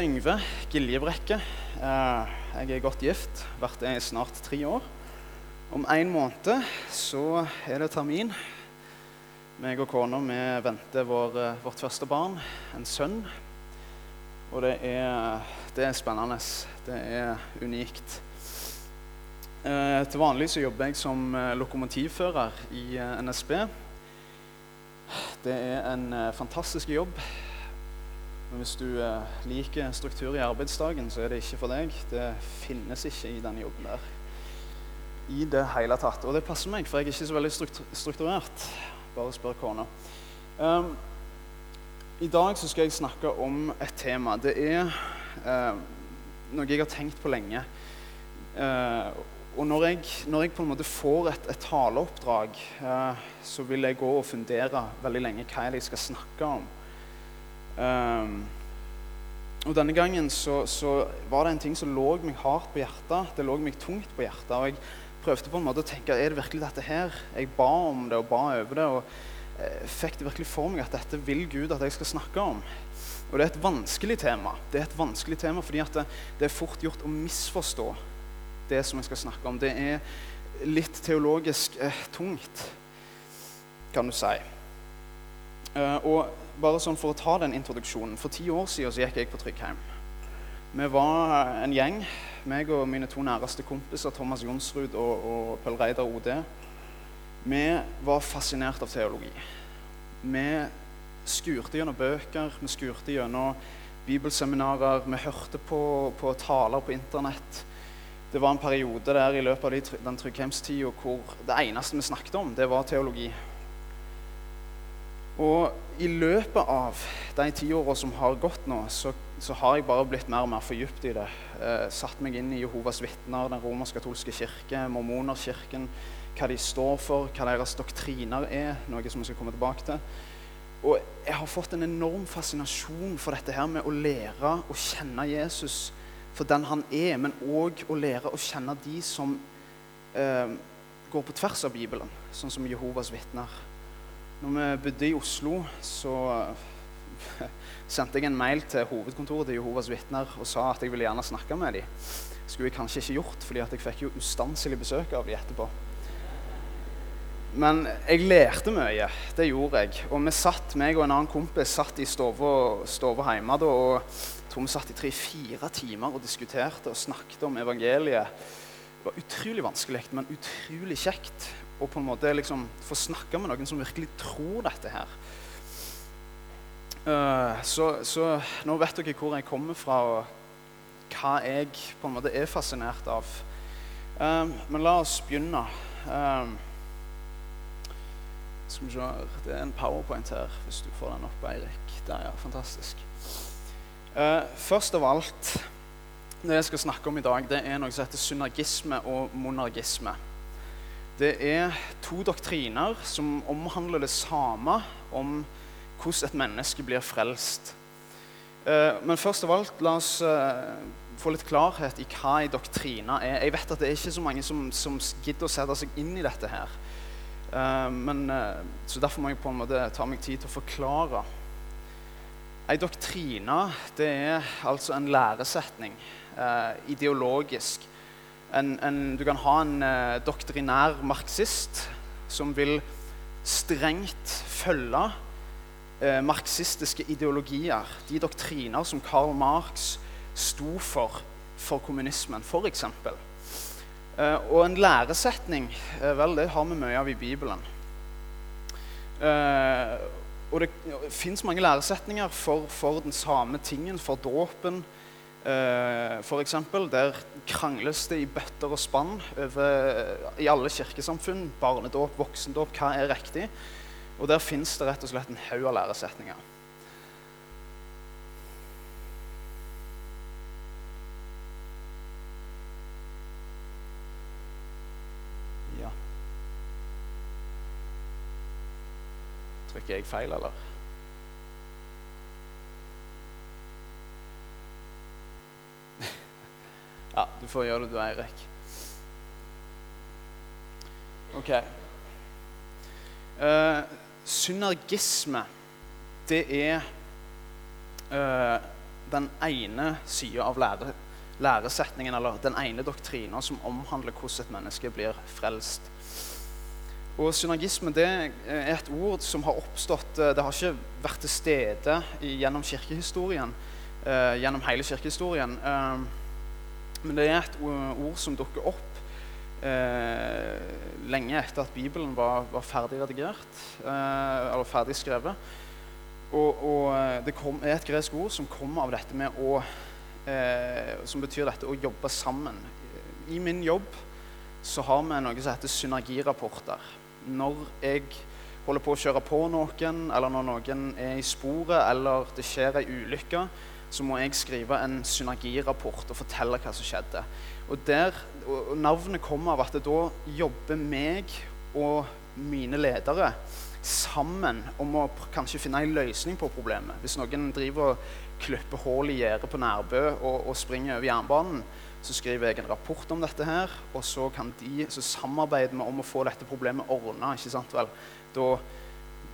Yngve Giljebrekke. Eh, Jeg er godt gift, vært det i snart tre år. Om en måned så er det termin. Meg og kona vi venter vår, eh, vårt første barn, en sønn. Og det er, det er spennende. Det er unikt. Eh, Til vanlig så jobber jeg som lokomotivfører i NSB. Det er en fantastisk jobb. Men hvis du eh, liker struktur i arbeidsdagen, så er det ikke for deg. Det finnes ikke i denne jobben der. I det hele tatt. Og det passer meg, for jeg er ikke så veldig struktu- strukturert. Bare spør kona. Um, I dag så skal jeg snakke om et tema. Det er um, noe jeg har tenkt på lenge. Uh, og når jeg, når jeg på en måte får et, et taleoppdrag, uh, så vil jeg gå og fundere veldig lenge hva jeg skal snakke om. Ehm, og Denne gangen så, så var det en ting som lå meg hardt på hjertet. Det lå meg tungt på hjertet. Og jeg prøvde på en måte å tenke er det virkelig dette her? Jeg ba om det og ba over det. og eh, fikk det virkelig for meg at dette vil Gud at jeg skal snakke om. Og det er et vanskelig tema. Det er et vanskelig tema fordi at det, det er fort gjort å misforstå det som jeg skal snakke om. Det er litt teologisk eh, tungt, kan du si. Eh, og bare sånn for å ta den introduksjonen. For ti år siden så gikk jeg på Tryggheim. Vi var eh, en gjeng, meg og mine to næreste kompiser, Thomas Jonsrud og, og Pøl Reidar OD. Vi var fascinert av teologi. Vi skurte gjennom bøker, vi skurte gjennom bibelseminarer, vi hørte på, på taler på internett. Det var en periode der i løpet av den tryggheimstida hvor det eneste vi snakket om, det var teologi. Og i løpet av de ti åra som har gått nå, så, så har jeg bare blitt mer og mer fordypt i det. Eh, satt meg inn i Jehovas vitner, den romersk-katolske kirke, mormonerkirken, hva de står for, hva deres doktriner er, noe som vi skal komme tilbake til. Og jeg har fått en enorm fascinasjon for dette her med å lære å kjenne Jesus for den han er, men òg å lære å kjenne de som eh, går på tvers av Bibelen, sånn som Jehovas vitner. Når vi bodde i Oslo, så eh, sendte jeg en mail til hovedkontoret til Jehovas vitner og sa at jeg ville gjerne snakke med dem. skulle jeg kanskje ikke gjort, fordi jeg fikk jo ustanselig besøk av dem etterpå. Men jeg lærte mye. Det gjorde jeg. Og vi satt, meg og en annen kompis satt i stua hjemme da, og tror vi satt i tre-fire timer og diskuterte og snakket om evangeliet. Det var utrolig vanskelig, men utrolig kjekt å på en måte liksom få snakke med noen som virkelig tror dette her. Eh, så, så nå vet dere hvor jeg kommer fra, og hva jeg på en måte er fascinert av. Eh, men la oss begynne. Eh, skal vi se. Det er en powerpoint her, hvis du får den opp, Eirik. Der, ja. Fantastisk. Først av alt, det jeg skal snakke om i dag, det er noe som heter synergisme og monargisme. Det er to doktriner som omhandler det samme om hvordan et menneske blir frelst. Eh, men først av alt, la oss eh, få litt klarhet i hva en doktrine er. Jeg vet at det er ikke så mange som, som gidder å sette seg inn i dette her. Eh, men, så derfor må jeg på en måte ta meg tid til å forklare. En doktrine det er altså en læresetning, ideologisk. En, en, du kan ha en eh, doktrinær marxist som vil strengt følge eh, marxistiske ideologier. De doktriner som Karl Marx sto for for kommunismen, f.eks. Eh, og en læresetning, eh, vel, det har vi mye av i Bibelen. Eh, og det fins mange læresetninger for, for den samme tingen, for dåpen. Eh, for eksempel, der krangles det i bøtter og spann over, i alle kirkesamfunn. Barnedåp, voksendåp, hva er riktig? Og der fins det rett og slett en haug av læresetninger. Ja. Trykker jeg feil, eller? Ja, du får gjøre det du, Eirik. Ok. Uh, synergisme, det er uh, den ene sida av lære, læresetningen, eller den ene doktrina som omhandler hvordan et menneske blir frelst. Og Synergisme det er et ord som har oppstått eh, Det har ikke vært til stede gjennom kirkehistorien, Uh, gjennom hele kirkehistorien. Eh, men det er et ord som dukker opp eh, lenge etter at Bibelen var, var ferdig redigert, eh, eller ferdig skrevet. Og, og eh, det kom, er et gresk ord som kommer av dette med å Som betyr dette å jobbe sammen. I min jobb så har vi noe som heter synergirapporter. Når jeg holder på å kjøre på noen, eller når noen er i sporet, eller det skjer ei ulykke, så må jeg skrive en synergirapport og fortelle hva som skjedde. Og, der, og Navnet kommer av at da jobber meg og mine ledere sammen om å kanskje finne en løsning på problemet. Hvis noen driver og klipper hull i gjerdet på Nærbø og, og, springer over jernbanen, så skriver jeg en rapport om dette her, og så, kan de, så samarbeider vi om å få dette problemet ordna. Da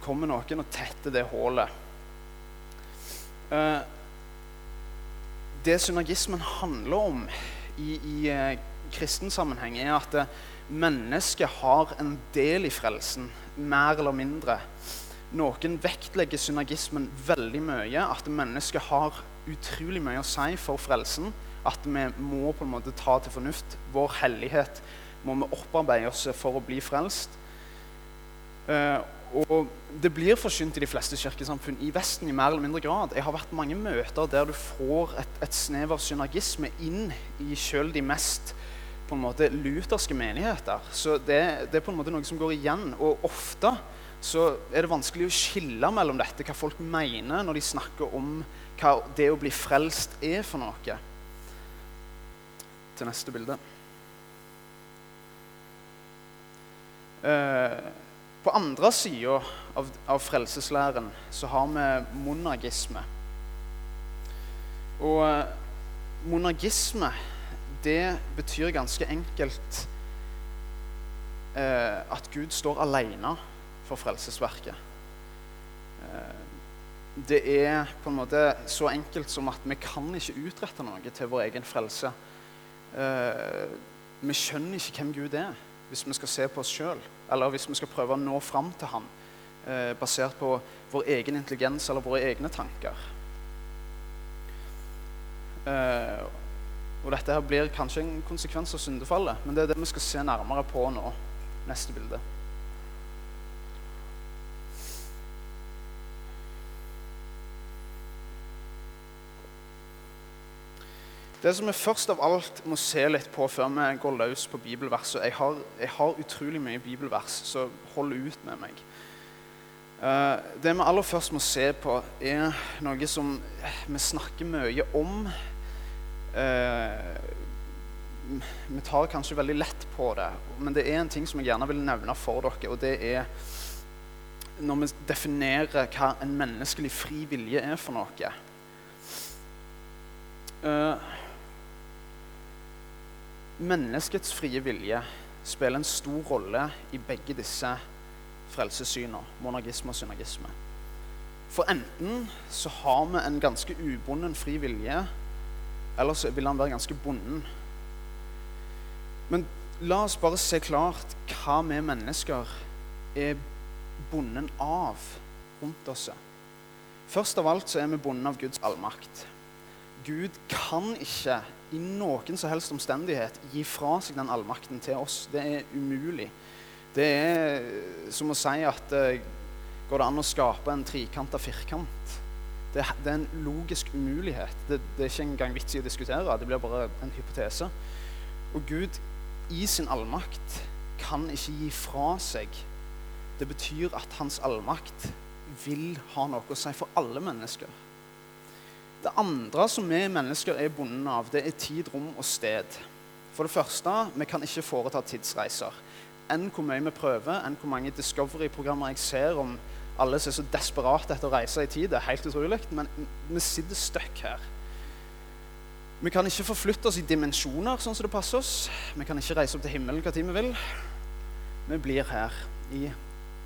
kommer noen og tetter det hullet. Uh, det synergismen handler om i, i eh, kristen sammenheng, er at eh, mennesket har en del i frelsen, mer eller mindre. Noen vektlegger synergismen veldig mye, at mennesket har utrolig mye å si for frelsen. At vi må på en måte ta til fornuft. Vår hellighet må vi opparbeide oss for å bli frelst. Uh, og det blir forsynt i de fleste kirkesamfunn i Vesten i mer eller mindre grad. Jeg har vært mange møter der du får et, et snev av synergisme inn i sjøl de mest på en måte lutherske menigheter. Så det, det, er på en måte noe som går igjen. Og ofte så er det vanskelig å skille mellom dette, hva folk mener når de snakker om hva det å bli frelst er for noe. Til neste bilde. Uh, på andre sida av, av, frelseslæren så har vi monagisme. Og eh, monagisme, det betyr ganske enkelt eh, at Gud står alene for frelsesverket. Eh, det er på en måte så enkelt som at vi kan ikke utrette noe til vår egen frelse. Eh, vi skjønner ikke hvem Gud er hvis vi skal se på oss sjøl, eller hvis vi skal prøve å nå fram til Han eh, basert på vår egen intelligens eller våre egne tanker. Eh, og dette her blir kanskje en konsekvens av syndefallet, men det er det vi skal se nærmere på nå. Neste bilde. Det som vi først av alt må se litt på før vi går løs på bibelverset jeg har, jeg har utrolig mye bibelvers, så hold ut med meg. Uh, det vi aller først må se på, er noe som vi snakker mye om. Uh, vi tar kanskje veldig lett på det, men det er en ting som jeg gjerne vil nevne for dere. Og det er når vi definerer hva en menneskelig fri vilje er for noe. Uh, Menneskets frie vilje spiller en stor rolle i begge disse frelsessynene, monagisme og synergisme. For enten så har vi en ganske ubonden fri vilje, eller så vil han være ganske bonden. Men la oss bare se klart hva vi mennesker er bonden av rundt oss. Først av alt så er vi bonden av Guds allmakt. Gud kan ikke i noen som helst omstendighet gi fra seg den allmakten til oss. Det er umulig. Det er som å si at uh, går det an å skape en trikanta firkant? Det, det, er en logisk umulighet. Det, det er ikke engang vits i å diskutere. Det blir bare en hypotese. Og Gud i sin allmakt kan ikke gi fra seg. Det betyr at hans allmakt vil ha noe å si for alle mennesker. Det andre som vi mennesker er bundet av, det er tid, rom og sted. For det første, vi kan ikke foreta tidsreiser. Enn hvor mye vi prøver, enn hvor mange Discovery-programmer jeg ser om alle som er så desperate etter å reise i tid. Det er helt utrolig, men vi sitter stuck her. Vi kan ikke forflytte oss i dimensjoner sånn som det passer oss. Vi kan ikke reise opp til himmelen hva tid vi vil. Vi blir her i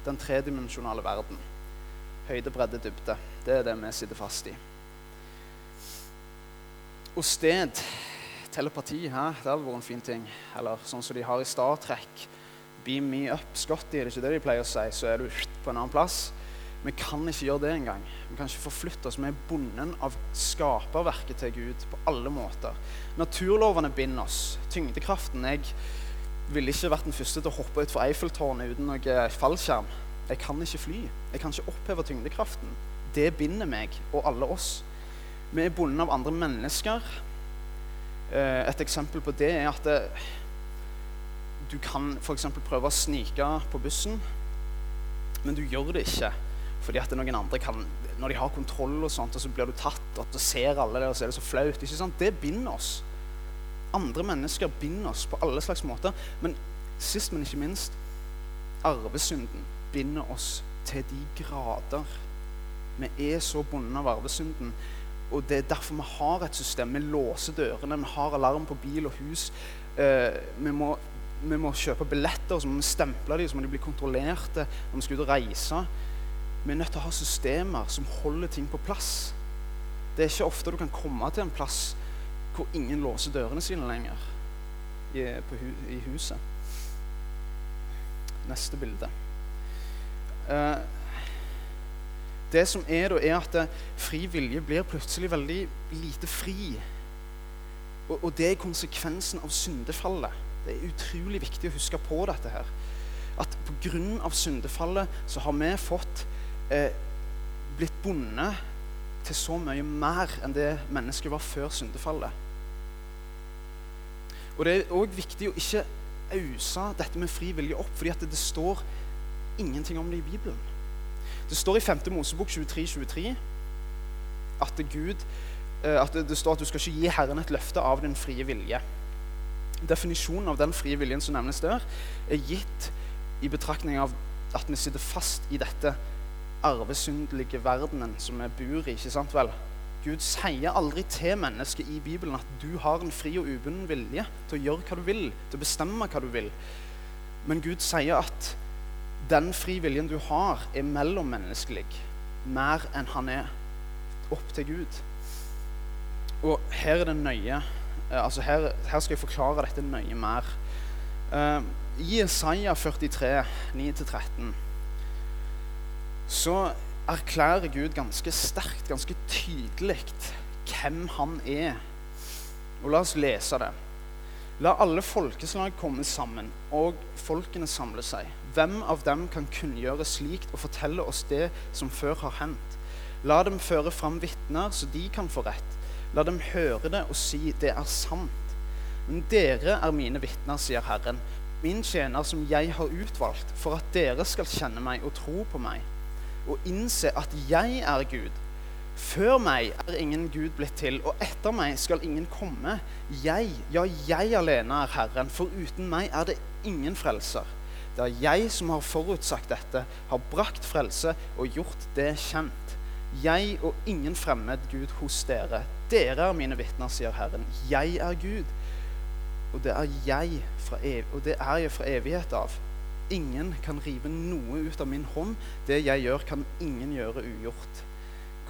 den tredimensjonale verden. Høyde, bredde, dybde. Det er det vi sitter fast i. Og sted Telepati, hæ? det hadde vært en fin ting. Eller sånn som de har i Star Trek. Beam me up, Scotty, er det ikke det de pleier å si? Så er du på en annen plass. Vi kan ikke gjøre det engang. Vi kan ikke forflytte oss. Vi er bonden av skaperverket til Gud på alle måter. Naturlovene binder oss. Tyngdekraften Jeg ville ikke vært den første til å hoppe utfor Eiffeltårnet uten noe fallskjerm. Jeg kan ikke fly. Jeg kan ikke oppheve tyngdekraften. Det binder meg og alle oss. Vi er bonden av andre mennesker. Eh, et eksempel på det er at det, du kan f.eks. prøve å snike på bussen, men du gjør det ikke fordi at noen andre kan Når de har kontroll, og sånt, og så blir du tatt, og så ser alle det, og så er det så flaut. ikke sant? Det binder oss. Andre mennesker binder oss på alle slags måter. Men sist, men ikke minst, arvesynden binder oss til de grader. Vi er så bundet av arvesynden. Og det er derfor vi har et system. Vi låser dørene, vi har alarm på bil og hus. Eh, vi, må, vi, må, kjøpe billetter, så må vi stemple dem, så må de bli kontrollerte når vi skal ut og reise. Vi er nødt til å ha systemer som holder ting på plass. Det er ikke ofte du kan komme til en plass hvor ingen låser dørene sine lenger i, hu, i huset. Neste bilde. Uh, det som er da, er at eh, fri vilje blir plutselig veldig lite fri. Og, og det er konsekvensen av syndefallet. Det er utrolig viktig å huske på dette her. At pga. syndefallet så har vi fått eh, blitt bundet til så mye mer enn det mennesket var før syndefallet. Og Det er òg viktig å ikke ause dette med fri vilje opp, fordi at det, det står ingenting om det i Bibelen. Det står i 5. Mosebok 23, 23 at, Gud, eh, at det, står at du skal ikke gi Herren et løfte av din frie vilje. Definisjonen av den frie viljen som nevnes der, er gitt i betraktning av at vi sitter fast i dette arvesyndelige verdenen som vi bor i. ikke sant vel? Gud sier aldri til mennesket i Bibelen at du har en fri og ubunden vilje til å gjøre hva du vil, til å bestemme hva du vil. Men Gud sier at den fri viljen du har, er mellommenneskelig mer enn han er opp til Gud. Og her er det nøye altså her, her skal jeg forklare dette nøye mer. Uh, I Isaiah 43, 9-13 så erklærer Gud ganske sterkt, ganske tydelig, hvem han er. Og La oss lese det. La alle folkeslag komme sammen, og folkene samle seg. Hvem av dem kan kunngjøre slikt og fortelle oss det som før har hendt? La dem føre fram vitner, så de kan få rett. La dem høre det og si det er sant. Men dere er mine vitner, sier Herren, min tjener som jeg har utvalgt, for at dere skal kjenne meg og tro på meg og innse at jeg er Gud. Før meg er ingen Gud blitt til, og etter meg skal ingen komme. Jeg, ja, jeg alene er Herren, for uten meg er det ingen frelser. Det er jeg som har forutsagt dette, har brakt frelse og gjort det kjent. Jeg og ingen fremmed Gud hos dere. Dere er mine vitner, sier Herren. Jeg er Gud, og det er jeg og det er jeg fra evighet av. Ingen kan rive noe ut av min hånd. Det jeg gjør, kan ingen gjøre ugjort.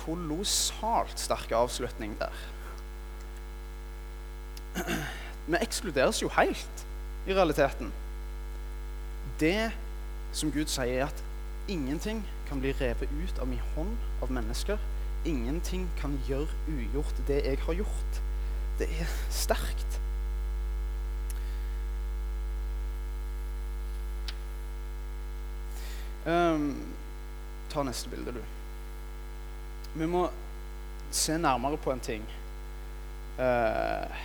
Kolossalt sterk avslutning der. Vi ekskluderes jo helt i realiteten. Det som Gud sier, er at ingenting kan bli revet ut av min hånd av mennesker. Ingenting kan gjøre ugjort det jeg har gjort. Det er sterkt. Um, ta neste bilde, du. Vi må se nærmere på en ting uh,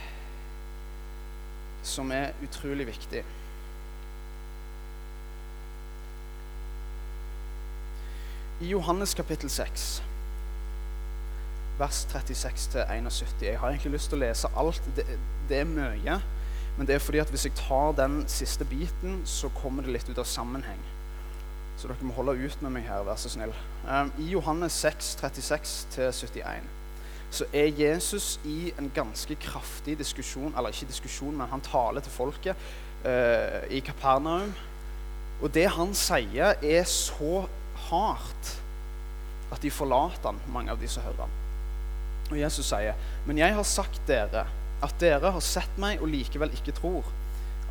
som er utrolig viktig. I Johannes kapittel 6, vers 36-71 Jeg har egentlig lyst til å lese alt. Det, det, er mye. Men det er fordi at hvis jeg tar den siste biten, så kommer det litt ut av sammenheng. Så dere må holde ut med meg her, vær så snill. Um, I Johannes 6, 36-71 så er Jesus i en ganske kraftig diskusjon, eller ikke diskusjon, men han taler til folket uh, i Kapernaum. Og det han sier, er så hardt at de forlater han, mange av de som hører han. Og Jesus sier, 'Men jeg har sagt dere at dere har sett meg og likevel ikke tror.'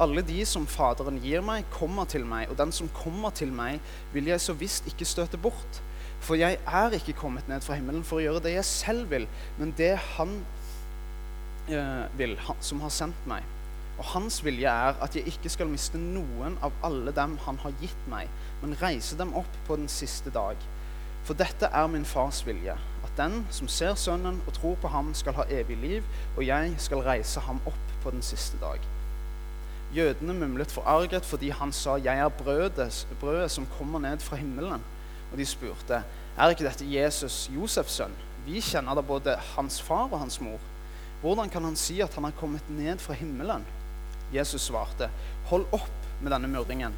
Alle de som Faderen gir meg, kommer til meg, og den som kommer til meg, vil jeg så visst ikke støte bort. For jeg er ikke kommet ned fra himmelen for å gjøre det jeg selv vil, men det Han eh, vil, han, som har sendt meg. Og hans vilje er at jeg ikke skal miste noen av alle dem han har gitt meg, men reise dem opp på den siste dag. For dette er min fars vilje, at den som ser Sønnen og tror på ham, skal ha evig liv, og jeg skal reise ham opp på den siste dag. Jødene mumlet forarget fordi han sa, 'Jeg er brødet, brødet som kommer ned fra himmelen.' Og de spurte, 'Er ikke dette Jesus, Josefs sønn?' Vi kjenner da både hans far og hans mor. Hvordan kan han si at han er kommet ned fra himmelen? Jesus svarte, 'Hold opp med denne murringen.'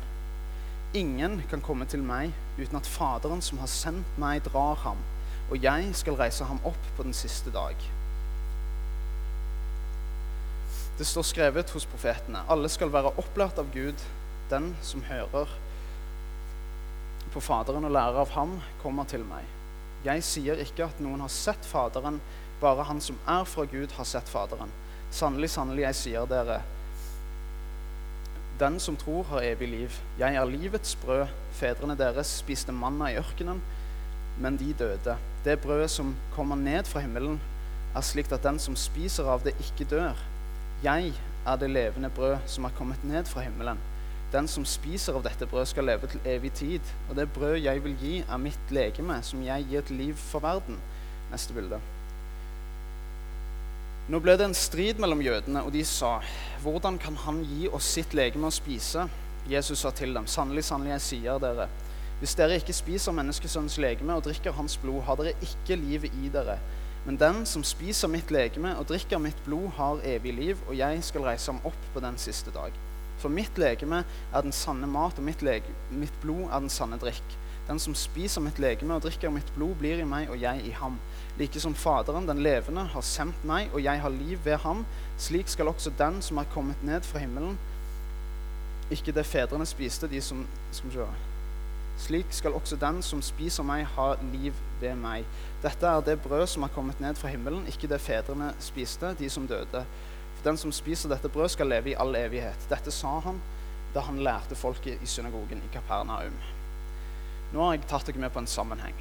Ingen kan komme til meg uten at Faderen som har sendt meg, drar ham, og jeg skal reise ham opp på den siste dag. Det står skrevet hos profetene, alle skal være opplært av Gud. Den som hører på Faderen og lærer av ham, kommer til meg. Jeg sier ikke at noen har sett Faderen, bare han som er fra Gud, har sett Faderen. Sannelig, sannelig, jeg sier dere, den som tror, har evig liv. Jeg er livets brød. Fedrene deres spiste manna i ørkenen, men de døde. Det brødet som kommer ned fra himmelen, er slikt at den som spiser av det, ikke dør. Jeg er det levende brød som er kommet ned fra himmelen. Den som spiser av dette brødet, skal leve til evig tid. Og det brød jeg vil gi, er mitt legeme, som jeg gir til liv for verden. Neste bilde. Nå ble det en strid mellom jødene, og de sa, 'Hvordan kan han gi oss sitt legeme å spise?' Jesus sa til dem, 'Sannelig, sannelig, jeg sier dere:" Hvis dere ikke spiser menneskesønnens legeme og drikker hans blod, har dere ikke livet i dere. Men den som spiser mitt legeme og drikker mitt blod, har evig liv, og jeg skal reise ham opp på den siste dag. For mitt legeme er den sanne mat, og mitt, mitt blod er den sanne drikk. Den som spiser mitt legeme og drikker mitt blod, blir i meg og jeg i ham. Like som Faderen, den levende, har sendt meg, og jeg har liv ved ham, slik skal også den som er kommet ned fra himmelen, ikke det fedrene spiste, de som skal vi se, Slik skal også den som spiser meg, ha liv ved meg. Dette er det brød som er kommet ned fra himmelen, ikke det fedrene spiste, de som døde. For den som spiser dette brød, skal leve i all evighet. Dette sa han da han lærte folket i synagogen i Kapernaum. Nå har jeg tatt dere med på en sammenheng.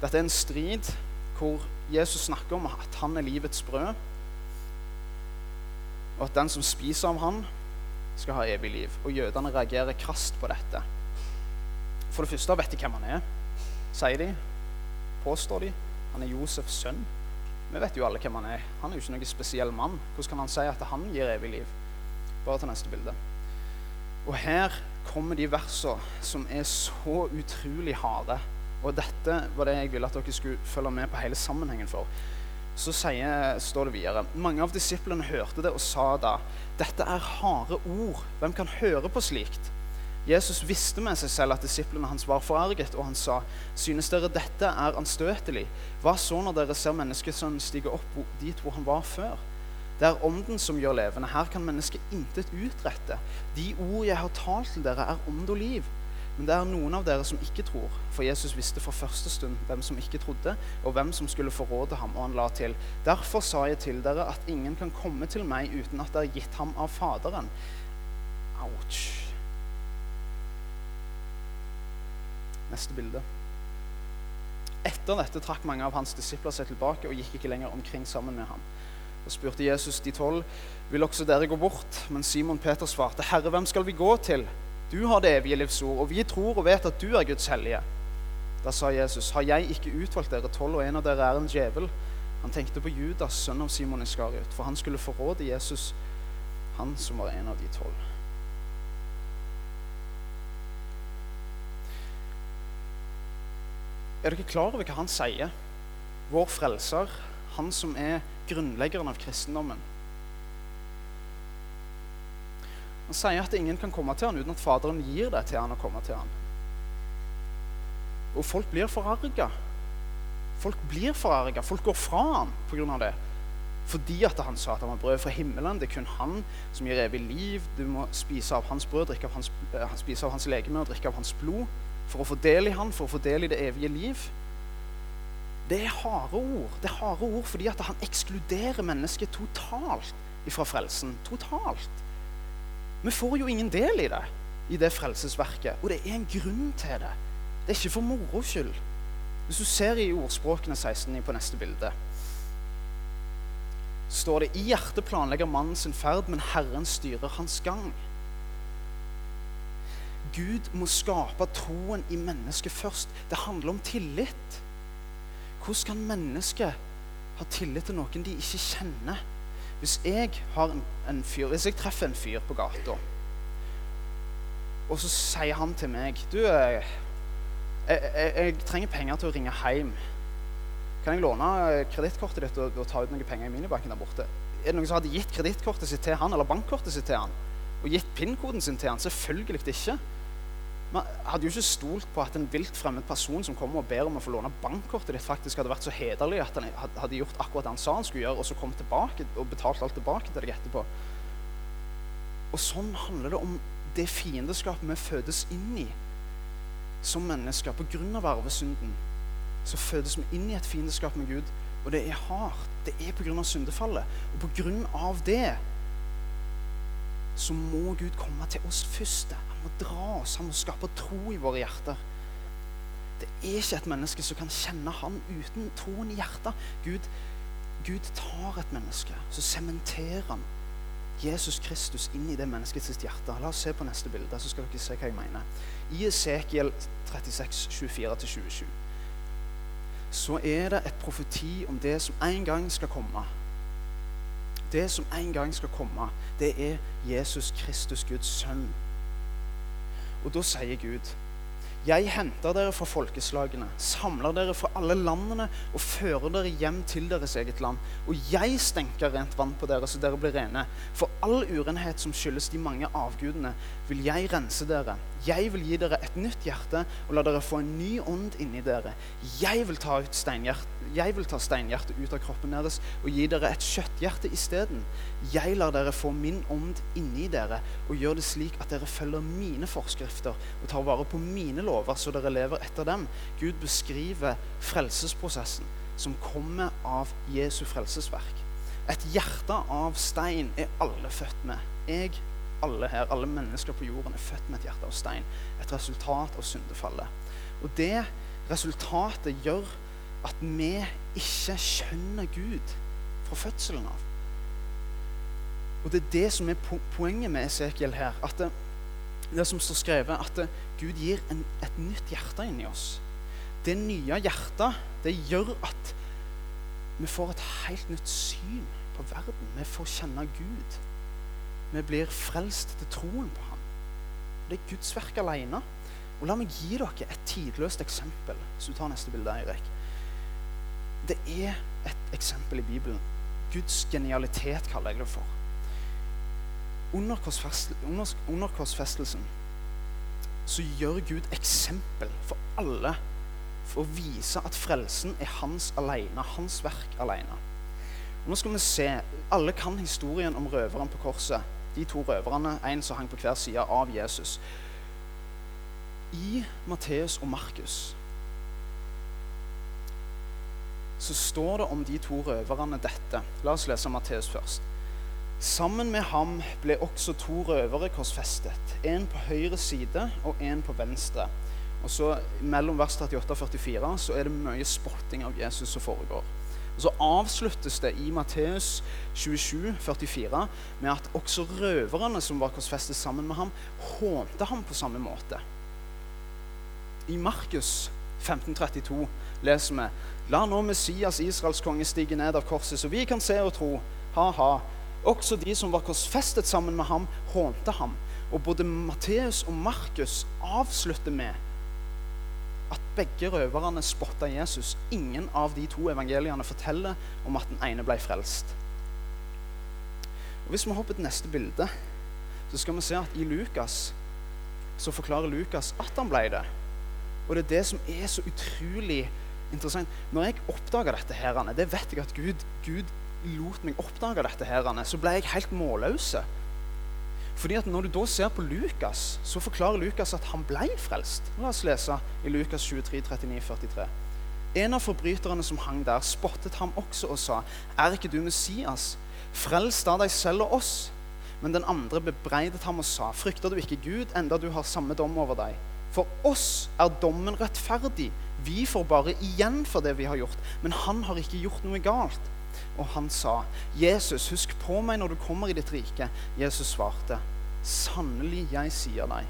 Dette er en strid hvor Jesus snakker om at han er livets brød, og at den som spiser av han, skal ha evig liv. Og jødene reagerer krast på dette. For det første vet de hvem han er, sier de. Påstår de. Han er Josefs sønn. Vi vet jo alle hvem han er. Han er jo ikke noen spesiell mann. Hvordan kan han si at han gir evig liv? Bare til neste bilde. Og her kommer de versene som er så utrolig harde og dette var det jeg ville at dere skulle følge med på hele sammenhengen for. Så sier, står det videre Mange av disiplene hørte det og sa da dette er harde ord. Hvem kan høre på slikt? Jesus visste med seg selv at disiplene hans var forarget, og han sa, synes dere dette er anstøtelig? Hva så når dere ser menneskesønnen stige opp dit hvor han var før? Det er ånden som gjør levende. Her kan mennesket intet utrette. De ord jeg har talt til dere, er ånd og liv. Men det er noen av dere som ikke tror, for Jesus visste fra første stund hvem som ikke trodde, og hvem som skulle forråde ham, og han la til. Derfor sa jeg til dere at ingen kan komme til meg uten at det er gitt ham av Faderen. Ouch. Neste bilde. Etter dette trakk mange av hans disipler seg tilbake og gikk ikke lenger omkring sammen med ham. Og spurte Jesus de tolv, vil også dere gå bort? Men Simon Peter svarte, Herre, hvem skal vi gå til? Du har det evige livs ord, og vi tror og vet at du er Guds hellige. Da sa Jesus, har jeg ikke utvalgt dere tolv, og en av dere er en djevel? Han tenkte på Judas, sønn av Simon Iskariot, for han skulle forråde Jesus, han som var en av de tolv. Er dere klar over hva han sier? Vår frelser, han som er grunnleggeren av kristendommen. Han sier at ingen kan komme til han uten at Faderen gir det til han å komme til han. Og folk blir forarga. Folk blir forarga. Folk går fra han pga. det. Fordi at han sa at han var brød fra himmelen. Det er kun han som gir evig liv. Du må spise av hans brød, av hans, eh, spise av hans legeme og drikke av hans blod for å få del i han, for å få del i det evige liv. Det er harde ord. Det er harde ord fordi at han ekskluderer mennesket totalt ifra frelsen. Totalt. Vi får jo ingen del i det, i det frelsesverket. Og det er en grunn til det. Det er ikke for moro skyld. Hvis du ser i ordspråkene 16 på neste bilde, står det i hjertet planlegger mannen sin ferd, men Herren styrer hans gang. Gud må skape troen i mennesket først. Det handler om tillit. Hvordan kan mennesket ha tillit til noen de ikke kjenner? Hvis jeg, har en fyr, hvis jeg treffer en fyr på gata, og så sier han til meg Du, jeg, jeg, jeg trenger penger til å ringe hjem. Kan jeg låne kredittkortet ditt og, og, ta ut noen penger i minibanken der borte? Er det noen som hadde gitt kredittkortet sitt til han, eller bankkortet sitt til han? Og gitt PIN-koden sin til han? Selvfølgelig ikke. Man hadde jo ikke stolt på at en vilt fremmed person som kommer og ber om å få låne bankkortet ditt, faktisk hadde vært så hederlig at han hadde gjort akkurat det han sa han skulle gjøre, og så kom tilbake og betalt alt tilbake til deg etterpå. Og sånn handler det om det fiendeskapet vi fødes inn i som mennesker. Av arvesynden så fødes vi inn i et fiendeskap med Gud, og det er hardt. Det er av syndefallet. Og av det så må Gud komme til oss først må dra oss, han må skape tro i våre hjerter. Det er ikke et menneske som kan kjenne han uten troen i hjertet. Gud, Gud tar et menneske, så sementerer han Jesus Kristus inn i det menneskets hjerte. La oss se på neste bilde, så skal dere se hva jeg mener. I Esekiel 36, 24-27 så er det et profeti om det som en gang skal komme. Det som en gang skal komme, det er Jesus Kristus, Guds sønn. Og da sier Gud jeg henter dere fra folkeslagene, samler dere fra alle landene og fører dere hjem til deres eget land. Og jeg stenker rent vann på dere, så dere blir rene. For all urenhet som skyldes de mange avgudene, vil jeg rense dere. Jeg vil gi dere et nytt hjerte og la dere få en ny ånd inni dere. Jeg vil ta steinhjertet ut av kroppen deres og gi dere et kjøtthjerte isteden. Jeg lar dere få min ånd inni dere og gjør det slik at dere følger mine forskrifter og tar vare på mine lover så dere lever etter dem. Gud beskriver frelsesprosessen som kommer av Jesu frelsesverk. Et hjerte av stein er alle født med. Jeg, alle her, alle mennesker på jorden er født med et hjerte av stein. Et resultat av syndefallet. Og det resultatet gjør at vi ikke skjønner Gud fra fødselen av. Og Det er det som er poenget med Esekiel her. at det, det som står skrevet, at Gud gir en, et nytt hjerte inni oss. Det nye hjertet det gjør at vi får et helt nytt syn på verden. Vi får kjenne Gud. Vi blir frelst til troen på ham. Det er Guds verk alene. Og La meg gi dere et tidløst eksempel. Så du tar neste bilde, Eirik det er et eksempel i Bibelen. Guds genialitet, kaller jeg det for. Under, korsfestelsen så gjør Gud eksempel for alle for å vise at frelsen er hans alene, hans verk alene. Og nå skal vi se, Alle kan historien om røveren på korset. De to røverne, en som hang på hver side av Jesus. I Matteus og Markus så står det om de to røverne dette. La oss lese Matteus først. Sammen med ham ble også to røvere korsfestet. En på høyre side og en på venstre. Og så Mellom vers 38 og 44 så er det mye spotting av Jesus som foregår. Og Så avsluttes det i Matteus 27, 44 med at også røverne som var korsfestet sammen med ham, hånte ham på samme måte. I Markus 1532 leser vi La nå Messias, Israels konge, stige ned av korset, så vi kan se og tro. Ha-ha. Også de som var korsfestet sammen med ham, hånte ham. Og både Matteus og Markus avslutter med at begge røverne spotta Jesus. Ingen av de to evangeliene forteller om at den ene ble frelst. Og Hvis vi hopper til neste bilde, så skal vi se at i Lukas så forklarer Lukas at han ble det. Og det er det som er så utrolig interessant. Når jeg oppdaga dette, her, det vet jeg at Gud, Gud lot meg oppdage dette, her, så ble jeg helt målløs. Fordi at Når du da ser på Lukas, så forklarer Lukas at han ble frelst. La oss lese i Lukas 23, 39, 43. En av forbryterne som hang der, spottet ham også og sa, 'Er ikke du Messias? Frels da deg selv og oss.' Men den andre bebreidet ham og sa, 'Frykter du ikke Gud, enda du har samme dom over deg?' For oss er dommen rettferdig. Vi får bare igjen for det vi har gjort. Men han har ikke gjort noe galt. Og han sa, 'Jesus, husk på meg når du kommer i ditt rike.' Jesus svarte, 'Sannelig, jeg sier deg,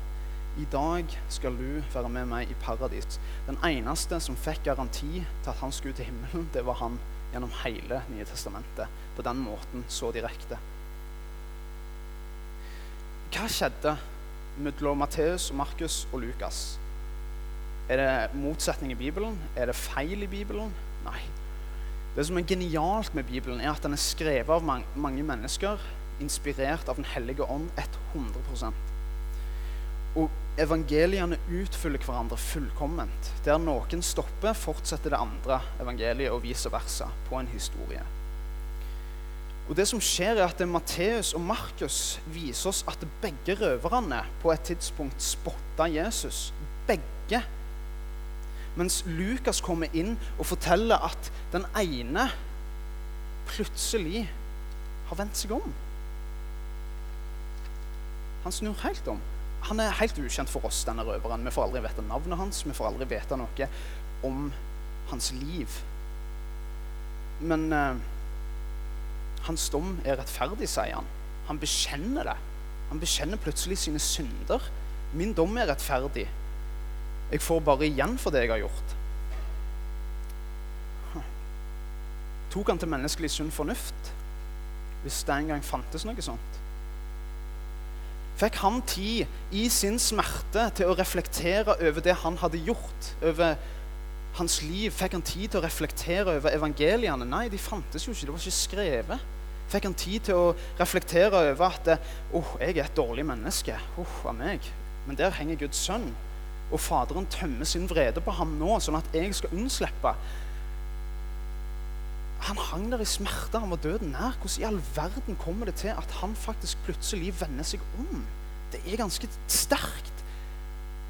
i dag skal du være med meg i paradis.' Den eneste som fikk garanti til at han skulle til himmelen, det var han gjennom hele Nye testamentet. På den måten så direkte. Hva skjedde mellom Matteus, Markus og Lukas? Er det motsetning i Bibelen? Er det feil i Bibelen? Nei. Det som er genialt med Bibelen, er at den er skrevet av mange mennesker, inspirert av Den hellige ånd 100% Og evangeliene utfyller hverandre fullkomment. Der noen stopper, fortsetter det andre evangeliet, og vice versa, på en historie. Og det som skjer er at Matteus og Markus viser oss at begge røverne på et tidspunkt spotta Jesus. Begge mens Lukas kommer inn og forteller at den ene plutselig har vendt seg om. Han snur helt om. Han er helt ukjent for oss, denne røveren. Vi får aldri vite navnet hans, vi får aldri vite noe om hans liv. Men eh, hans dom er rettferdig, sier han. Han bekjenner det. Han bekjenner plutselig sine synder. Min dom er rettferdig. Jeg får bare igjen for det jeg har gjort. Tok han til menneskelig sunn fornuft, hvis det en gang fantes noe sånt? Fikk han tid i sin smerte til å reflektere over det han hadde gjort, over hans liv? Fikk han tid til å reflektere over evangeliene? Nei, de fantes jo ikke. Det var ikke skrevet. Fikk han tid til å reflektere over at oh, jeg er et dårlig menneske. Oh, av meg. Men der henger Guds sønn og Faderen tømmer sin vrede på ham nå, sånn at jeg skal unnslippe. Han hang der i smerte, han var døden nær. Hvordan i all verden kommer det til at han faktisk plutselig vender seg om? Det er ganske sterkt.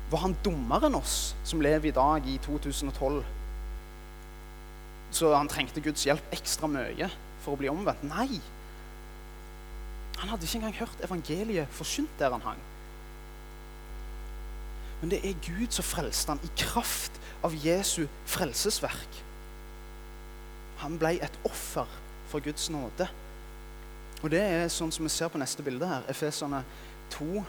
Var han dummere enn oss som lever i dag, i 2012? Så han trengte Guds hjelp ekstra mye for å bli omvendt? Nei. Han hadde ikke engang hørt evangeliet forsynt der han hang. Men det er Gud som frelste han i kraft av Jesu frelsesverk. Han ble et offer for Guds nåde. Og det er sånn som vi ser på neste bilde her. Efeserne 2,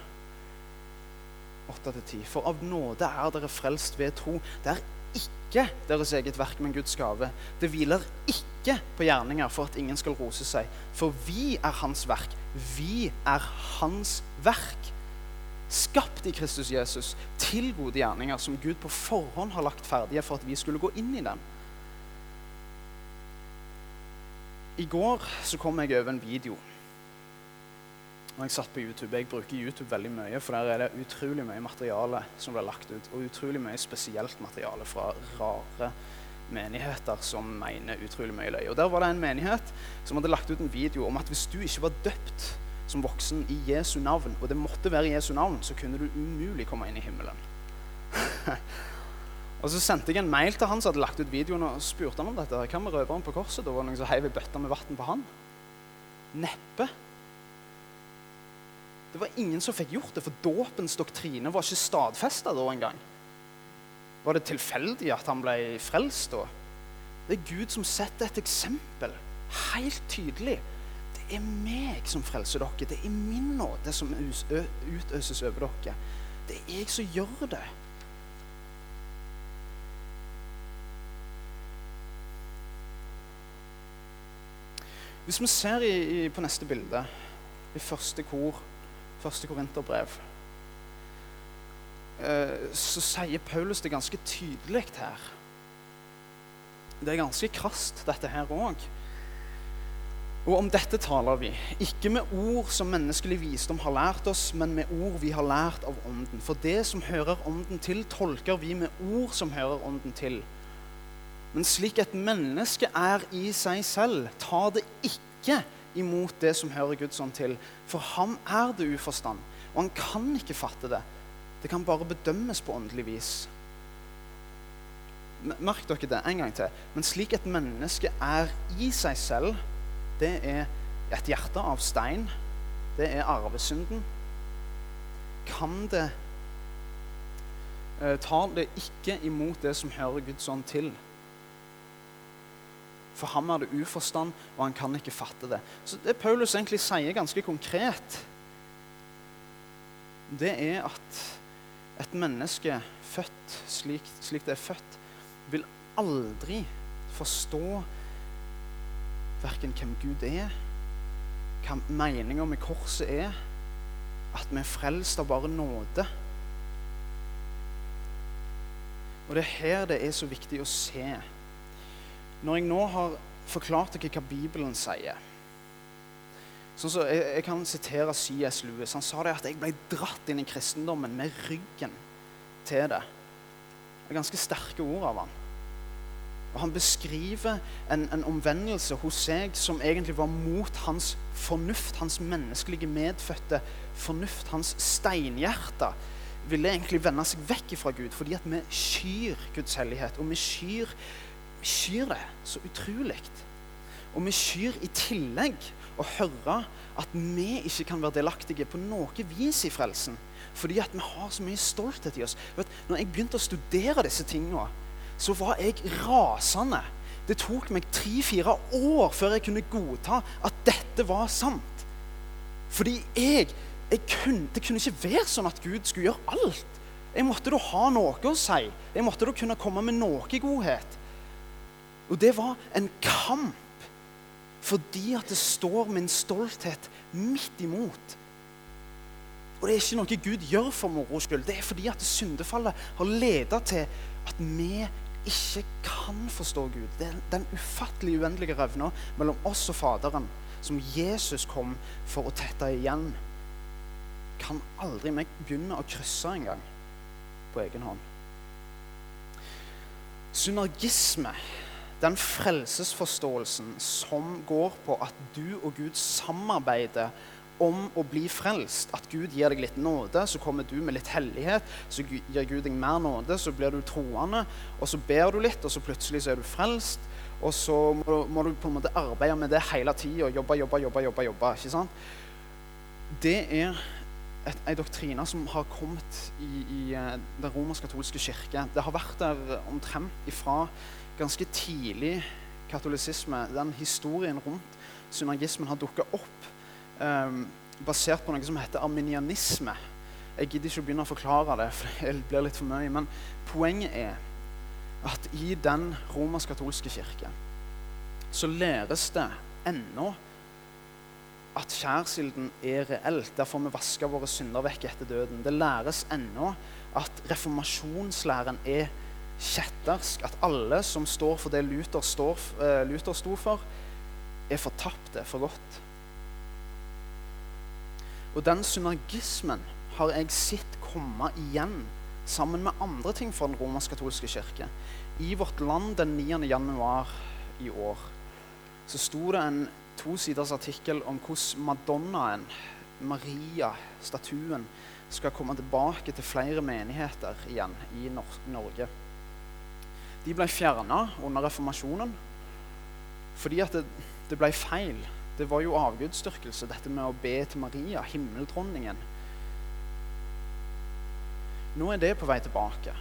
8-10. For av nåde er dere frelst ved tro. Det er ikke deres eget verk, men Guds gave. Det hviler ikke på gjerninger for at ingen skal rose seg. For vi er Hans verk. Vi er Hans verk skapt i Kristus Jesus til gode gjerninger som Gud på forhånd har lagt ferdige for at vi skulle gå inn i dem. I går så kom jeg over en video. Og jeg satt på YouTube. Jeg bruker YouTube veldig mye, for der er det utrolig mye materiale som blir lagt ut. Og utrolig mye spesielt materiale fra rare menigheter som mener utrolig mye løye. Og Der var det en menighet som hadde lagt ut en video om at hvis du ikke var døpt som voksen i Jesu navn, og det måtte være Jesu navn, så kunne du umulig komme inn i himmelen. og Så sendte jeg en mail til han som hadde lagt ut videoen, og spurte han om dette. Hva med røveren på korset? Da var det noen som heiv ei bøtte med vann på han. Neppe. Det var ingen som fikk gjort det, for dåpens doktrine var ikke stadfesta da engang. Var det tilfeldig at han ble frelst da? Det er Gud som setter et eksempel, helt tydelig er meg som frelser dere. Det er min nåde som utøses over dere. Det er jeg som gjør det. Hvis vi ser i, i, på neste bilde, i første kor, første korinterbrev, eh, så sier Paulus det ganske tydelig her. Det er ganske krast, dette her òg. Og om dette taler vi, ikke med ord som menneskelig visdom har lært oss, men med ord vi har lært av Ånden. For det som hører Ånden til, tolker vi med ord som hører Ånden til. Men slik et menneske er i seg selv, tar det ikke imot det som hører Guds ånd til. For ham er det uforstand, og han kan ikke fatte det. Det kan bare bedømmes på åndelig vis. Merk dere det en gang til. Men slik et menneske er i seg selv, det er et hjerte av stein. Det er arvesynden. Kan det eh, Tar det ikke imot det som hører Guds ånd til. For ham er det uforstand, og han kan ikke fatte det. Så Det Paulus egentlig sier ganske konkret, det er at et menneske født slik, slik det er født, vil aldri forstå verken hvem Gud er, hva meninga med korset er, at vi er frelst av bare nåde. Og det er her det er så viktig å se. Når jeg nå har forklart dere hva Bibelen sier sånn så jeg, jeg, kan sitere C.S. Lewis. Han sa det at jeg ble dratt inn i kristendommen med ryggen til det. Det er ganske sterke ord av han. Og Han beskriver en, en, omvendelse hos seg som egentlig var mot hans fornuft, hans menneskelige medfødte fornuft. Hans steinhjerte ville egentlig vende seg vekk fra Gud fordi at vi skyr Guds hellighet. Og vi skyr, vi skyr det så utrolig. Og vi skyr i tillegg å høre at vi ikke kan være delaktige på noe vis i frelsen. Fordi at vi har så mye stolthet i oss. Vet, når jeg begynte å studere disse tingene, så var jeg rasende. Det tok meg tre-fire år før jeg kunne godta at dette var sant. Fordi jeg, jeg kunne, Det kunne ikke være sånn at Gud skulle gjøre alt. Jeg måtte da ha noe å si. Jeg måtte da kunne komme med noe godhet. Og det var en kamp fordi at det står min stolthet midt imot. Og det er ikke noe Gud gjør for moro skyld. Det er fordi at syndefallet har ledet til at vi ikke kan forstå Gud. Er den ufattelig uendelige revna mellom oss og Faderen som Jesus kom for å tette igjen, kan aldri vi begynne å krysse engang på egen hånd. Synergisme den frelsesforståelsen som går på at du og Gud samarbeider om å bli frelst. At Gud gir deg litt nåde, så kommer du med litt hellighet. Så gir Gud deg mer nåde, så blir du troende. Og så ber du litt, og så plutselig så er du frelst. Og så må du, på en måte arbeide med det hele tida. Jobbe, jobbe, jobbe. jobbe, jobbe, ikke sant? Det er en doktrine som har kommet i, i eh, den romersk-katolske kirke. Det har vært der omtrent ifra ganske tidlig katolisisme, den historien rundt synergismen har dukka opp um, basert på noe som heter arminianisme. Jeg gidder ikke å begynne å forklare det, for det blir litt for mye. Men poenget er at i den romersk-katolske kirke så læres det ennå at skjærsilden er reelt. Derfor vi vasker våre synder vekk etter døden. Det læres ennå at reformasjonslæren er kjettersk at alle som står for det Luther, står, uh, Luther sto for, er fortapte for godt. Og den synergismen har jeg sett komme igjen sammen med andre ting fra den romersk-katolske kirke. I Vårt Land den 9. januar i år så sto det en tosiders artikkel om hvordan Madonnaen, Maria, statuen, skal komme tilbake til flere menigheter igjen i Norge de ble fjerna under reformasjonen fordi at det, det, ble feil. Det var jo avgudsdyrkelse, dette med å be til Maria, himmeldronningen. Nå er det på vei tilbake.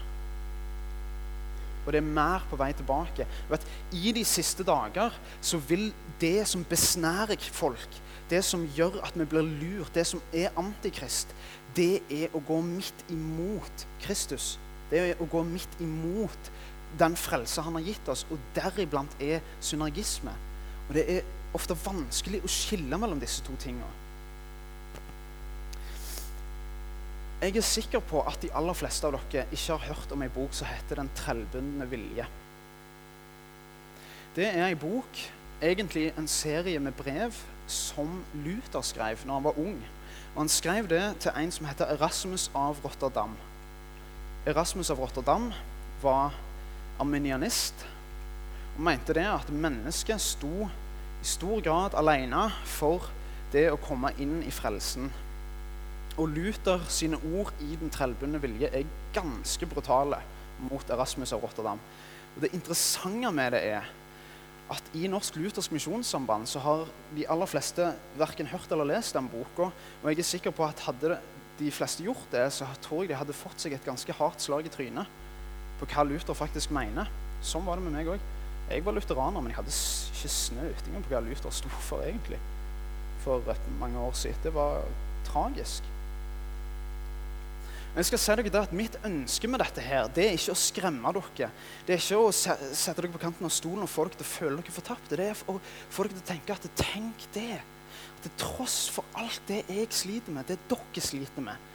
Og det er mer på vei tilbake. Vet, I de siste dager så vil det som besnærer folk, det som gjør at vi blir lurt, det som er antikrist, det er å gå midt imot Kristus. Det er å gå midt imot den frelse han har gitt oss, og deriblant er synergisme. Og det er ofte vanskelig å skille mellom disse to tingene. Jeg er sikker på at de aller fleste av dere ikke har hørt om ei bok som heter 'Den trellbundne vilje'. Det er ei bok, egentlig en serie med brev, som Luther skrev når han var ung. Og Han skrev det til en som heter Erasmus av Rotterdam. Erasmus av Rotterdam var arminianist og mente det at mennesket sto i stor grad alene for det å komme inn i frelsen. Og Luther sine ord i Den trellbundne vilje er ganske brutale mot Erasmus av Rotterdam. Og Det interessante med det er at i Norsk Luthersk Misjonssamband så har de aller fleste verken hørt eller lest den boka. Og jeg er sikker på at hadde de fleste gjort det, så tror jeg de hadde fått seg et ganske hardt slag i trynet på hva Luther faktisk mener. Sånn var det med meg òg. Jeg var lutheraner, men jeg hadde ikke snøting på hva Luther sto for egentlig. For mange år siden. Det var tragisk. Men jeg skal si dere at Mitt ønske med dette her, det er ikke å skremme dere. Det er ikke å sette dere på kanten av stolen og få dere til å føle dere fortapte. Det er å få dere til å tenke at tenk det. Til tross for alt det jeg sliter med, det dere sliter med,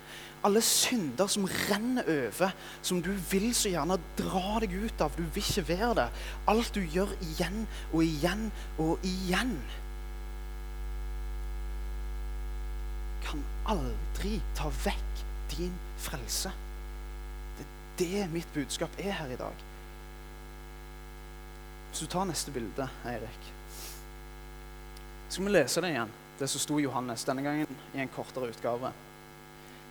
alle synder som renner over, som du vil så gjerne dra deg ut av. Du vil ikke være det, Alt du gjør igjen og igjen og igjen. Kan aldri ta vekk din frelse. Det er det mitt budskap er her i dag. Hvis du tar neste bilde, Eirik, skal vi lese det igjen. Det som sto i Johannes, denne gangen i en kortere utgave.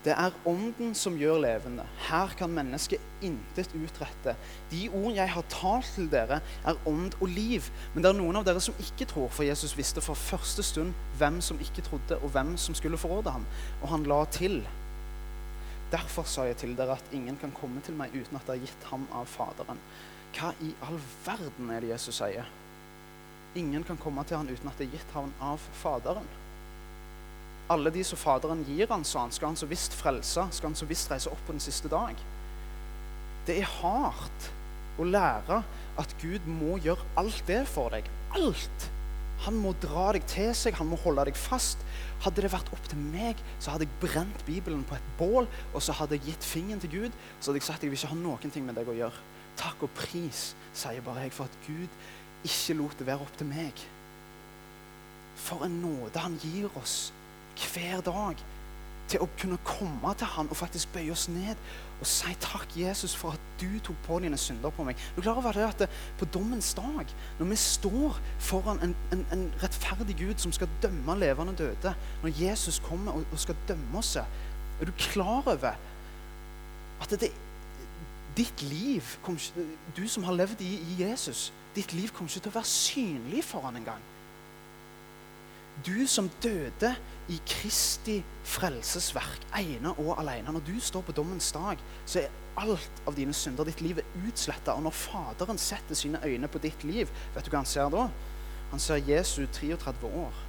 Det er Ånden som gjør levende. Her kan mennesket intet utrette. De ord jeg har talt til dere, er ånd og liv. Men det er noen av dere som ikke tror, for Jesus visste fra første stund hvem som ikke trodde, og hvem som skulle forråde ham. Og han la til. Derfor sa jeg til dere at ingen kan komme til meg uten at det er gitt ham av Faderen. Hva i all verden er det Jesus sier? Ingen kan komme til han uten at det er gitt ham av Faderen alle de som Faderen gir han, sa han, skal han så visst frelse, skal han så visst reise opp på den siste dag. Det er hardt å lære at Gud må gjøre alt det for deg. Alt! Han må dra deg til seg, han må holde deg fast. Hadde det vært opp til meg, så hadde jeg brent Bibelen på et bål, og så hadde jeg gitt fingeren til Gud, så hadde jeg sagt at jeg vil ikke ha noen ting med deg å gjøre. Takk og pris, sier bare jeg, for at Gud ikke lot det være opp til meg. For en nåde han gir oss hver dag til å kunne komme til han og faktisk bøye oss ned og si takk, Jesus, for at du tok på dine synder på meg. Du klarer over det at På dommens dag, når vi står foran en, en, en, rettferdig Gud som skal dømme levende døde, når Jesus kommer og, og skal dømme oss, er du klar over at det, ditt liv Du som har levd i, i Jesus, ditt liv kommer ikke til å være synlig for han engang. Du som døde i Kristi frelsesverk, ene og alene. Når du står på dommens dag, så er alt av dine synder, ditt liv, er utsletta. Og når Faderen setter sine øyne på ditt liv, vet du hva han ser da? Han ser Jesu 33 år.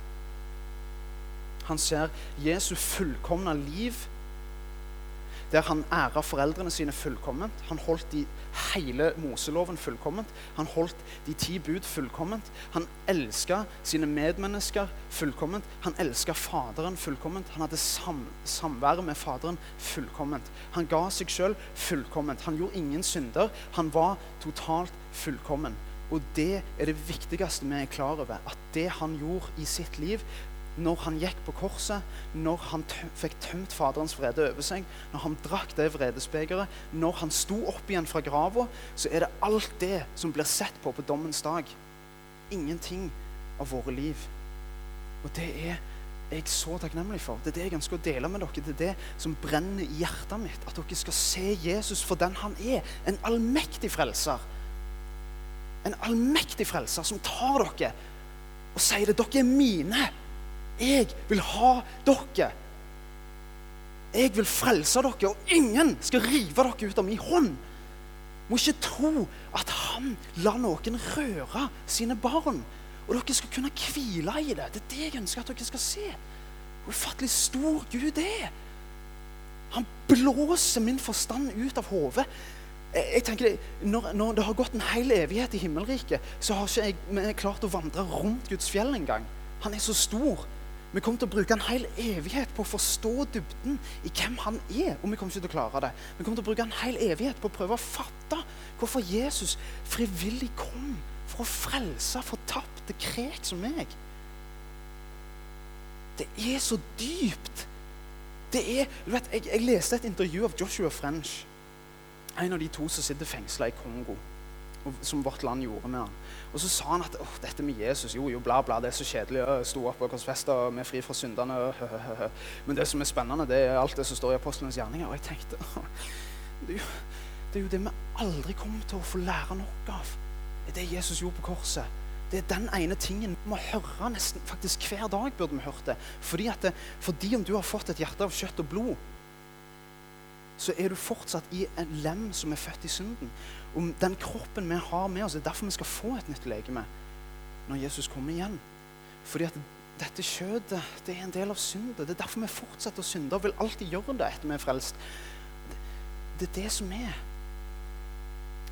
Han ser Jesu fullkomne liv der han æra foreldrene sine fullkomment. Han holdt de hele Moseloven fullkomment. Han holdt de ti bud fullkomment. Han elska sine medmennesker fullkomment. Han elska Faderen fullkomment. Han hadde sam samværet med Faderen fullkomment. Han ga seg sjøl fullkomment. Han gjorde ingen synder. Han var totalt fullkommen. Og det er det viktigste vi er klar over. At det han gjorde i sitt liv, når han gikk på korset, når han fikk tømt Faderens vrede over seg, når han drakk det vredesbegeret, når han sto opp igjen fra grava, så er det alt det som blir sett på på dommens dag. Ingenting av våre liv. Og det er jeg så takknemlig for. Det er det jeg ønsker å dele med dere. Det er det som brenner i hjertet mitt. At dere skal se Jesus for den han er. En allmektig frelser. En allmektig frelser som tar dere og sier det. Dere er mine. Jeg vil ha dere. Jeg vil frelse dere, og ingen skal rive dere ut av min hånd. Må ikke tro at han lar noen røre sine barn. Og dere skal kunne hvile i det. Det er det jeg ønsker at dere skal se. Hvor ufattelig stor Gud er. Han blåser min forstand ut av hodet. Jeg tenker, når, når, det har gått en hel evighet i himmelriket, så har ikke jeg klart å vandre rundt Guds fjell engang. Han er så stor. Vi kommer til å bruke en hel evighet på å forstå dybden i hvem han er. Og vi kommer ikke til å klare det. Vi kommer til å bruke en hel evighet på å prøve å fatte hvorfor Jesus frivillig kom for å frelse fortapte krek som meg. Det er så dypt. Det er, du vet, jeg, jeg leste et intervju av Joshua French, en av de to som sitter fengsla i Kongo som vårt land gjorde med han. Og så sa han at Åh, dette med Jesus jo, jo, bla, bla, det er så kjedelig. Sto opp og korsfesta vi er fri fra syndene. Men det som er spennende, det er alt det som står i apostlenes gjerninger. Og jeg tenkte det er, jo, det er jo det vi aldri kommer til å få lære nok av, Det er det Jesus gjorde på korset. Det er den ene tingen vi må høre nesten faktisk hver dag. burde vi hørt det. Fordi, det, fordi om du har fått et hjerte av kjøtt og blod, så er du fortsatt i en lem som er født i synden. Om den kroppen vi har med oss, det er derfor vi skal få et nytt legeme når Jesus kommer igjen. Fordi at dette kjødet det er en del av syndet. Det er derfor vi fortsetter å synde og vil alltid gjøre det etter vi er frelst. Det, er det som er.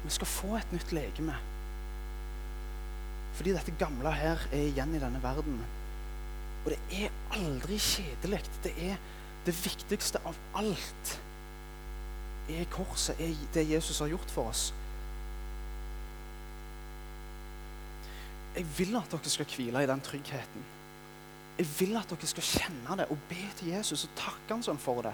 Vi skal få et nytt legeme. Fordi dette gamle her er igjen i denne verden. Og det er aldri kjedelig. Det er det viktigste av alt. Er korset, er det Jesus har gjort for oss. Jeg vil at dere skal hvile i den tryggheten. Jeg vil at dere skal kjenne det og be til Jesus og takke han sånn for det.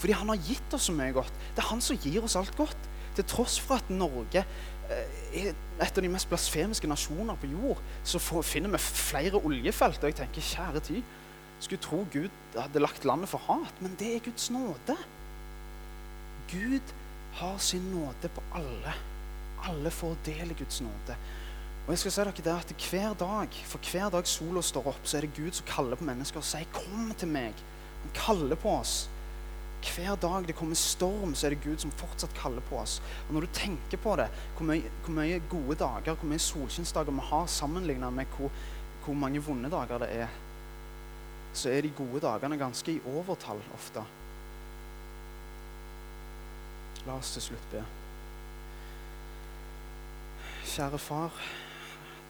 Fordi han har gitt oss så mye godt. Det er han som gir oss alt godt. Til tross for at Norge eh, er et av de mest blasfemiske nasjoner på jord, så finner vi flere oljefelt. Og jeg tenker, kjære tid, skulle tro Gud hadde lagt landet for hat, men det er Guds nåde. Gud har sin nåde på alle. Alle får del i Guds nåde. Og jeg skal si dere det at Hver dag for hver dag sola står opp, så er det Gud som kaller på mennesker og sier 'Kom til meg'. Han kaller på oss. Hver dag det kommer storm, så er det Gud som fortsatt kaller på oss. Og Når du tenker på det, hvor mye, hvor mye gode dager, hvor mye solskinnsdager vi har sammenlignet med hvor, hvor, mange vonde dager det er, så er de gode dagene ganske i overtall ofte. La oss til slutt be. Kjære far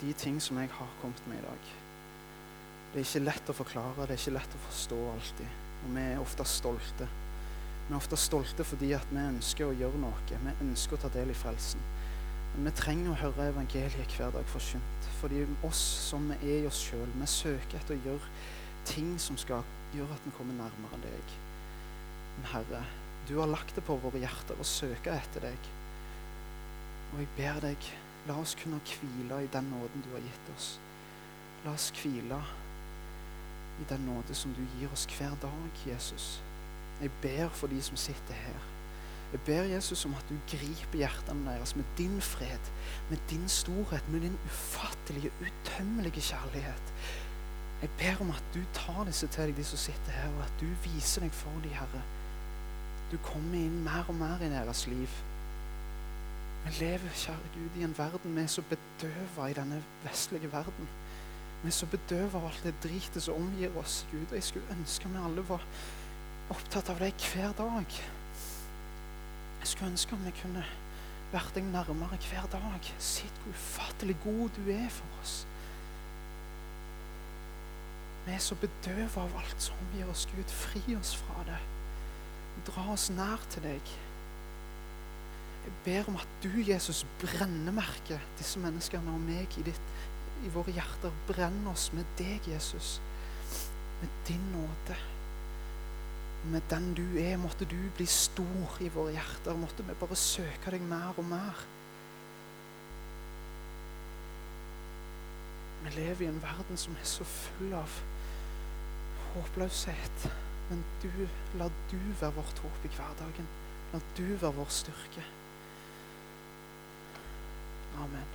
de ting som jeg har kommet med i dag. Det er ikke lett å forklare, det er ikke lett å forstå alltid. Og vi er ofte stolte. Vi er ofte stolte fordi at vi ønsker å gjøre noe. Vi ønsker å ta del i frelsen. Men vi trenger å høre evangeliet hver dag forkynt. Fordi oss som vi er i oss sjøl, vi søker etter å gjøre ting som skal gjøre at vi kommer nærmere deg. Men Herre, du har lagt det på våre hjerter å søke etter deg. Og jeg ber deg La oss kunne hvile i den nåden du har gitt oss. La oss hvile i den nåde som du gir oss hver dag, Jesus. Jeg ber for de som sitter her. Jeg ber Jesus om at du griper hjertene deres med din fred, med din storhet, med din ufattelige, utømmelige kjærlighet. Jeg ber om at du tar disse til deg, de som sitter her, og at du viser deg for dem, Herre. Du kommer inn mer og mer i deres liv. Vi lever, kjære Gud, i en verden vi er så bedøva i denne vestlige verden. Vi er så bedøva av alt det dritet som omgir oss, Gud. Og jeg skulle ønske vi alle var opptatt av deg hver dag. Jeg skulle ønske om vi kunne vært deg nærmere hver dag. Sett hvor ufattelig god du er for oss. Vi er så bedøva av alt som omgir oss, Gud. Fri oss fra det. Dra oss nær til deg. Jeg ber om at du, Jesus, brennemerker disse menneskene og meg i, ditt, i våre hjerter. Brenn oss med deg, Jesus. Med din nåde. Med den du er, måtte du bli stor i våre hjerter. Måtte vi bare søke deg mer og mer. Vi lever i en verden som er så full av håpløshet. Men du, la du være vårt håp i hverdagen. La du være vår styrke. Amen.